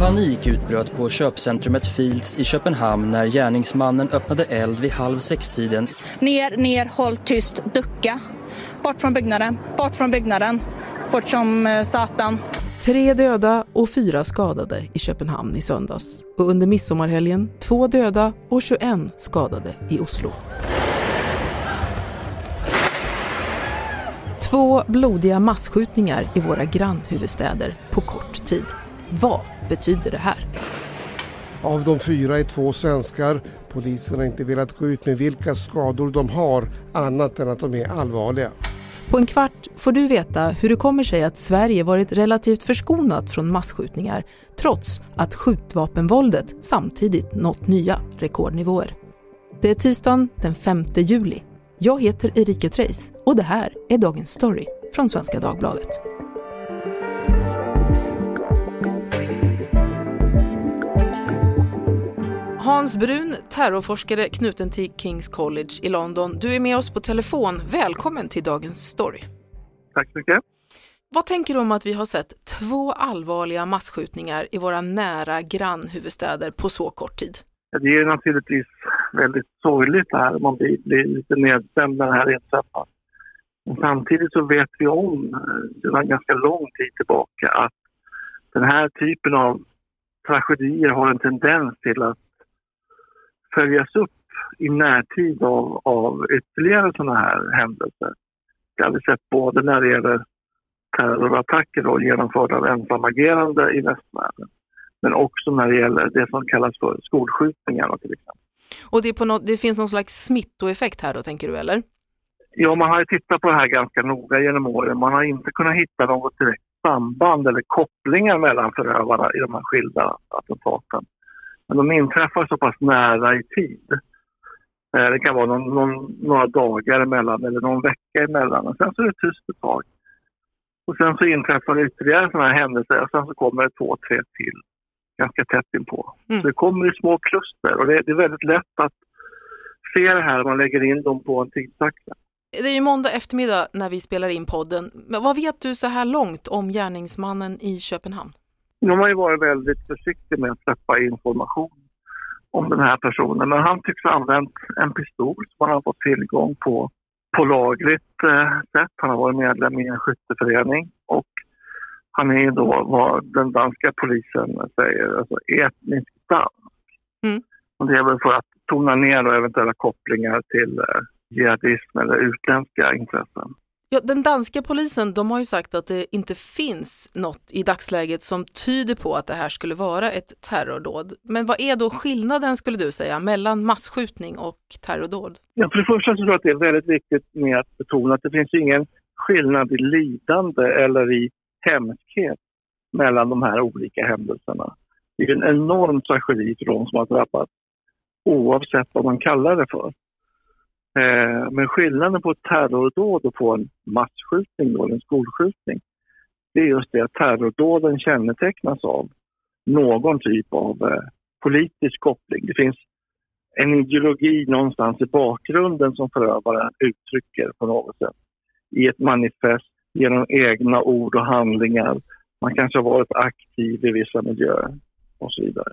Panik utbröt på köpcentrumet Fields i Köpenhamn när gärningsmannen öppnade eld vid halv sex-tiden. Ner, ner, håll tyst, ducka. Bort från byggnaden, bort från byggnaden. Fort som eh, satan. Tre döda och fyra skadade i Köpenhamn i söndags. Och under midsommarhelgen två döda och 21 skadade i Oslo. Två blodiga massskjutningar i våra grannhuvudstäder på kort tid. Vad betyder det här? Av de fyra är två svenskar. Polisen har inte velat gå ut med vilka skador de har annat än att de är allvarliga. På en kvart får du veta hur det kommer sig att Sverige varit relativt förskonat från massskjutningar trots att skjutvapenvåldet samtidigt nått nya rekordnivåer. Det är tisdagen den 5 juli. Jag heter Erika Treis och det här är Dagens Story från Svenska Dagbladet. Hans Brun, terrorforskare knuten till Kings College i London. Du är med oss på telefon. Välkommen till dagens story. Tack så mycket. Vad tänker du om att vi har sett två allvarliga massskjutningar i våra nära grannhuvudstäder på så kort tid? Det är naturligtvis väldigt sorgligt det här. Man blir, blir lite nedstämd när det här inträffar. Samtidigt så vet vi om eh, sedan ganska lång tid tillbaka att den här typen av tragedier har en tendens till att följas upp i närtid av, av ytterligare sådana här händelser. Det har vi sett både när det gäller terrorattacker och genomförda av ensamagerande i västvärlden men också när det gäller det som kallas för skolskjutningar till exempel. Och det, något, det, finns någon slags smittoeffekt här då, tänker du, eller? Ja, man har tittat på det här ganska noga genom åren. Man har inte kunnat hitta något direkt samband eller kopplingar mellan förövarna i de här skilda attentaten. Men de inträffar så pass nära i tid. Eh, det kan vara någon, någon, några dagar emellan eller någon vecka emellan. Och sen så är det tyst ett tag. Och sen så inträffar det ytterligare sådana här händelser och sen så kommer det två, tre till ganska tätt inpå. Mm. Så det kommer i små kluster och det, det, är väldigt lätt att se det här om man lägger in dem på en tidsaxel. Det är ju måndag eftermiddag när vi spelar in podden. Men vad vet du så här långt om gärningsmannen i Köpenhamn? De har ju varit väldigt försiktiga med att släppa information om den här personen. Men han tycks ha använt en pistol som han har fått tillgång på på lagligt eh, sätt. Han har varit medlem i en skytteförening och han är då vad den danska polisen säger, alltså etnisk dansk. Mm. Och det är väl för att tona ner eventuella kopplingar till eh, jihadism eller utländska intressen. Ja, den danska polisen de har ju sagt att det inte finns något i dagsläget som tyder på att det här skulle vara ett terrordåd. Men vad är då skillnaden skulle du säga mellan massskjutning och terrordåd? Ja, för det första så tror jag att det är väldigt viktigt med att betona att det finns ingen skillnad i lidande eller i hemskhet mellan de här olika händelserna. Det är en enorm tragedi för de som har drabbats oavsett vad man kallar det för. Eh, men skillnaden på ett terrordåd och på en massskjutning, då, en skolskjutning, det är just det att terrordåden kännetecknas av någon typ av eh, politisk koppling. Det finns en ideologi någonstans i bakgrunden som förövaren uttrycker på något sätt i ett manifest genom egna ord och handlingar. Man kanske har varit aktiv i vissa miljöer och så vidare.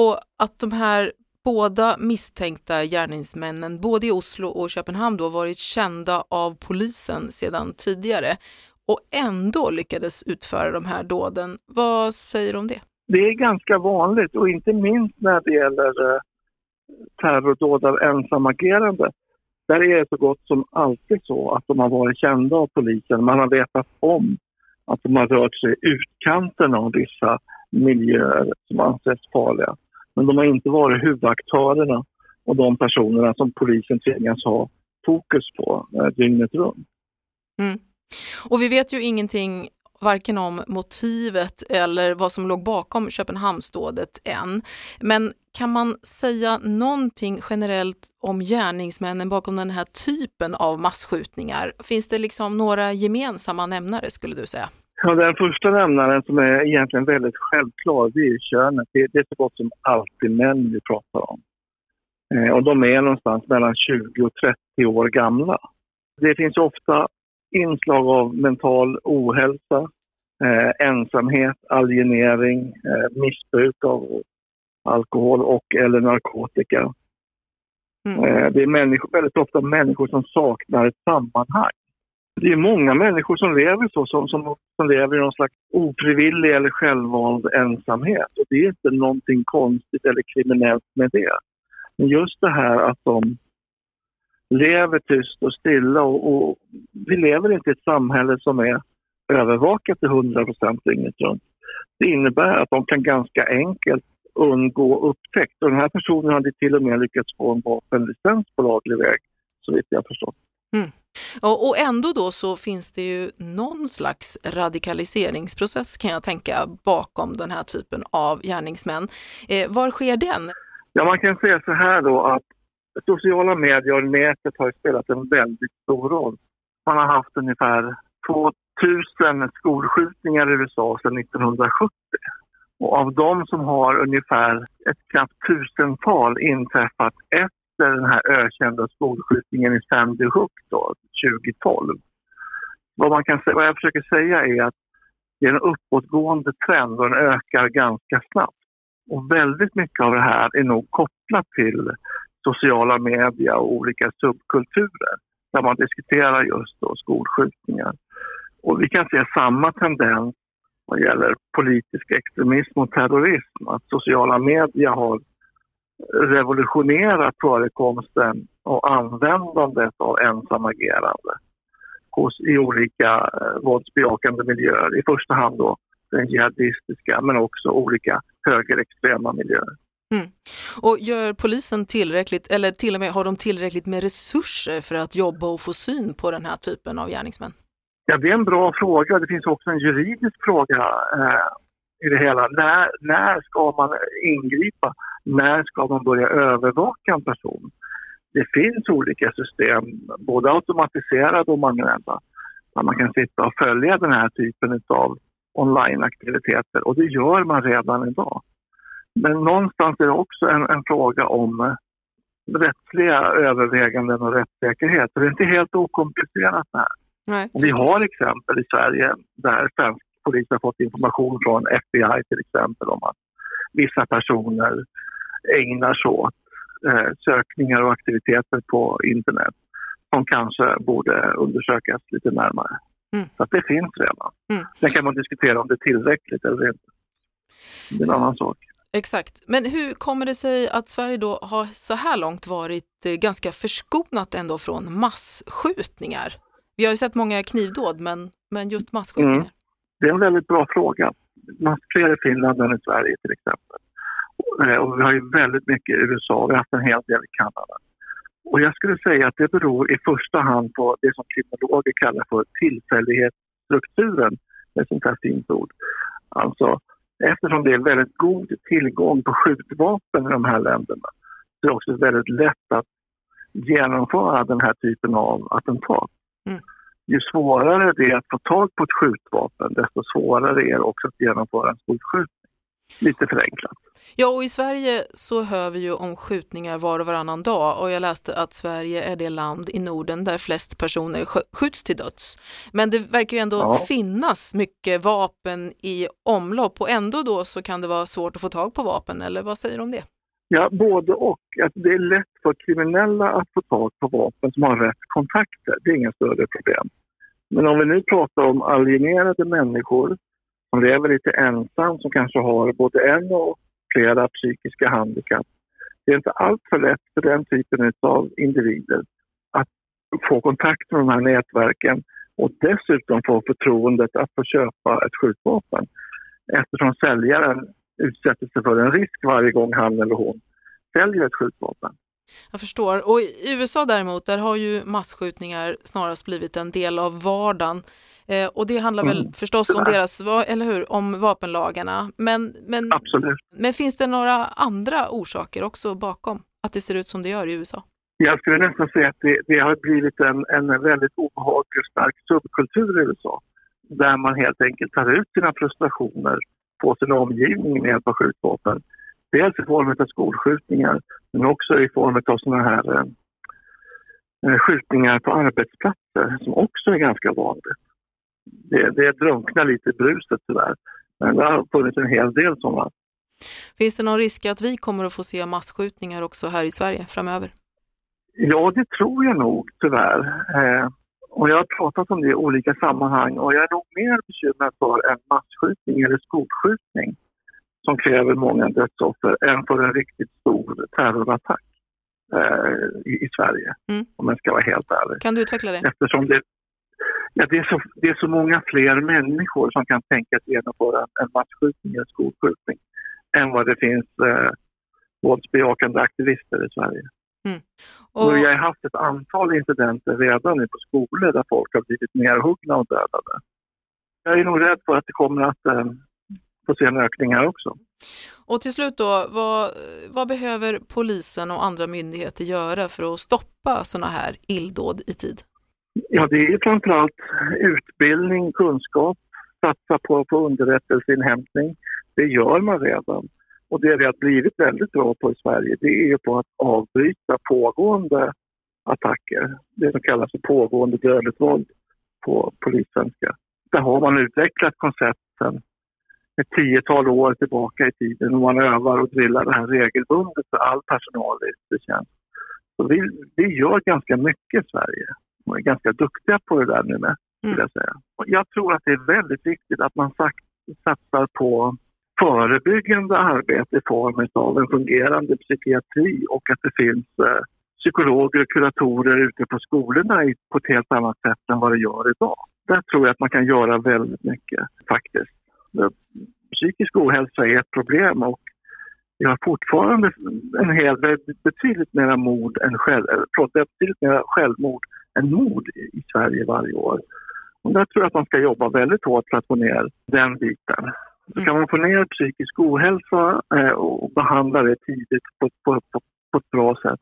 Och att de här båda misstänkta gärningsmännen, både i Oslo och Köpenhamn, då varit kända av polisen sedan tidigare och ändå lyckades utföra de här dåden. Vad säger du om det? Det är ganska vanligt och inte minst när det gäller eh, terrordåd av ensamagerande. Där är det så gott som alltid så att de har varit kända av polisen. Man har vetat om att de har rört sig i utkanten av vissa miljöer som anses farliga. Men de har inte varit huvudaktörerna och de personerna som polisen tvingas ha fokus på eh, dygnet runt. Mm. Och vi vet ju ingenting varken om motivet eller vad som låg bakom Köpenhamnsdådet än. Men kan man säga någonting generellt om gärningsmännen bakom den här typen av massskjutningar? Finns det liksom några gemensamma nämnare skulle du säga? Ja, den första nämnaren som är egentligen väldigt självklar, det är könet. Det, det är så gott som alltid män vi pratar om. Eh, och de är någonstans mellan 20 och 30 år gamla. Det finns ofta inslag av mental ohälsa, eh, ensamhet, alienering, eh, missbruk av alkohol och eller narkotika. Mm. Eh, det är människor, väldigt ofta människor som saknar ett sammanhang. Det är många människor som lever så, som, som, som lever i någon slags ofrivillig eller självvald ensamhet. Och det är inte någonting konstigt eller kriminellt med det. Men just det här att de lever tyst och stilla och, och vi lever inte i ett samhälle som är övervakat till 100 procent dygnet runt. Det innebär att de kan ganska enkelt undgå upptäckt. Och den här personen hade till och med lyckats få en vapenlicens på laglig väg, så vitt jag förstått. Mm. Och, och ändå då så finns det ju någon slags radikaliseringsprocess kan jag tänka bakom den här typen av gärningsmän. Eh, var sker den? Ja, man kan säga så här då att sociala medier och nätet har spelat en väldigt stor roll. Man har haft ungefär 2000 skolskjutningar i USA sedan 1970. Och av dem som har ungefär ett knappt tusental inträffat efter den här ökända skolskjutningen i Sandy Hook då, 2012. Vad, man kan, vad jag försöker säga är att det är en uppåtgående trend och den ökar ganska snabbt. Och väldigt mycket av det här är nog kopplat till sociala medier och olika subkulturer där man diskuterar just då skolskjutningar. Och vi kan se samma tendens vad gäller politisk extremism och terrorism. Att sociala medier har revolutionerat förekomsten och användandet av ensamagerande hos, i olika eh, våldsbejakande miljöer. I första hand då den jihadistiska men också olika högerextrema miljöer. Mm. Och gör polisen tillräckligt, eller till och med har de tillräckligt med resurser för att jobba och få syn på den här typen av gärningsmän? Ja, det är en bra fråga. Det finns också en juridisk fråga eh, i det hela. När, när ska man ingripa? När ska man börja övervaka en person? Det finns olika system, både automatiserade och manuella, där man kan sitta och följa den här typen av onlineaktiviteter och det gör man redan idag. Men någonstans är det också en, en fråga om eh, rättsliga överväganden och rättssäkerhet. Så det är inte helt okomplicerat det här. Nej. Vi har exempel i Sverige där svensk polis har fått information från FBI till exempel om att vissa personer ägnar sig åt eh, sökningar och aktiviteter på internet som kanske borde undersökas lite närmare. Mm. Så det finns redan. Mm. Sen kan man diskutera om det är tillräckligt eller inte. Det är en annan sak. Exakt. Men hur kommer det sig att Sverige då har så här långt varit eh, ganska förskonat ändå från massskjutningar? Vi har ju sett många knivdåd, men, men just massskjutningar? Mm. Det är en väldigt bra fråga. Man fler i Finland än i Sverige till exempel. Eh, och vi har ju väldigt mycket i USA, vi har haft en hel del i Kanada. Och jag skulle säga att det beror i första hand på det som kriminologer kallar för tillfällighetsstrukturen. Det är ett sånt här fint ord. Alltså, eftersom det är väldigt god tillgång på skjutvapen i de här länderna så är det också väldigt lätt att genomföra den här typen av attentat. Mm. Ju svårare det är att få tag på ett skjutvapen, desto svårare är det också att genomföra en skjutskjutning. Lite förenklat. Ja, och i Sverige så hör vi ju om skjutningar var och varannan dag och jag läste att Sverige är det land i Norden där flest personer skjuts till döds. Men det verkar ju ändå ja. finnas mycket vapen i omlopp och ändå då så kan det vara svårt att få tag på vapen, eller vad säger du om det? Ja, både och. Att det är lätt för kriminella att få tag på vapen som har rätt kontakter. Det är inga större problem. Men om vi nu pratar om alienerade människor som lever lite ensam, som kanske har både en och flera psykiska handikapp. Det är inte allt för lätt för den typen av individer att få kontakt med de här nätverken och dessutom få förtroendet att få köpa ett skjutvapen eftersom säljaren utsätter sig för en risk varje gång han eller hon säljer ett skjutvapen. Jag förstår. Och i USA däremot, där har ju massskjutningar snarast blivit en del av vardagen. Eh, och det handlar väl Mm, förstås om deras, eller hur, om vapenlagarna. Men, men, Absolut. men finns det några andra orsaker också bakom att det ser ut som det gör i USA? Jag skulle nästan säga att det, det har blivit en, en väldigt obehaglig och stark subkultur i USA. Där man helt enkelt tar ut sina frustrationer på sin omgivning med hjälp av skjutvapen. Dels i form av skolskjutningar men också i form av sådana här eh, eh, skjutningar på arbetsplatser som också är ganska vanligt. Det, det drunknar lite i bruset tyvärr. Men det har funnits en hel del sådana. Finns det någon risk att vi kommer att få se masskjutningar också här i Sverige framöver? Ja, det tror jag nog tyvärr. Eh, och jag har pratat om det i olika sammanhang och jag är nog mer bekymrad för en masskjutning eller skolskjutning som kräver många dödsoffer än för en riktigt stor terrorattack eh, i, i Sverige, Mm. om jag ska vara helt ärlig. Kan du utveckla det? Eftersom det, ja, det, är så, det är så många fler människor som kan tänka sig genomföra en, en masskjutning eller skolskjutning än vad det finns eh, våldsbejakande aktivister i Sverige. Och, Och vi har haft ett antal incidenter redan nu på skolor där folk har blivit nerhuggna och dödade. Jag är nog rädd för att det kommer att eh, få se en ökning här också. och till slut då, vad, vad behöver polisen och andra myndigheter göra för att stoppa sådana här illdåd i tid? Ja, det är framförallt utbildning, kunskap, satsa på, på underrättelseinhämtning. Det gör man redan. Och det vi har blivit väldigt bra på i Sverige det är ju på att avbryta pågående attacker. Det som kallas för pågående dödligt våld på polissvenska. Där har man utvecklat koncept sedan ett tiotal år tillbaka i tiden och man övar och drillar det här regelbundet för all personal i yttre. Så vi, vi gör ganska mycket i Sverige och är ganska duktiga på det där nu med, skulle jag säga. Och jag tror att det är väldigt viktigt att man satsar på förebyggande arbete i form av en fungerande psykiatri och att det finns eh, psykologer och kuratorer ute på skolorna på ett helt annat sätt än vad det gör idag. Där tror jag att man kan göra väldigt mycket faktiskt. Eh, psykisk ohälsa är ett problem och vi har fortfarande en hel, betydligt mer mord än själv, eh, förlåt, betydligt mer självmord än mord i Sverige varje år. Och där tror jag att man ska jobba väldigt hårt för att få ner den biten. Så kan man få ner psykisk ohälsa eh, och behandla det tidigt på, på, på, på ett bra sätt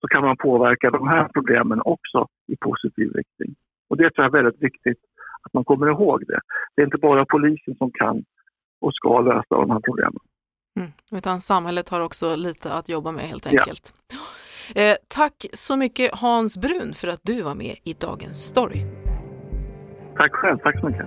så kan man påverka de här problemen också i positiv riktning. Och det tror jag är väldigt viktigt att man kommer ihåg det. Det är inte bara polisen som kan och ska lösa de här problemen. Mm, utan samhället har också lite att jobba med helt Ja. enkelt. Eh, tack så mycket Hans Brun för att du var med i Dagens Story. Tack själv, tack så mycket.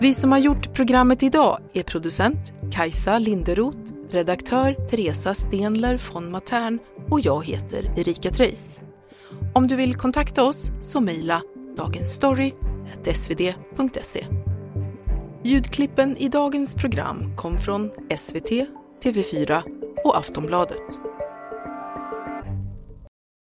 Vi som har gjort programmet idag är producent Kajsa Linderoth, redaktör Teresa Stenler von Matern och jag heter Erika Treijs. Om du vill kontakta oss så mejla dagensstory.svd.se. Ljudklippen i dagens program kom från SVT, TV4 och Aftonbladet.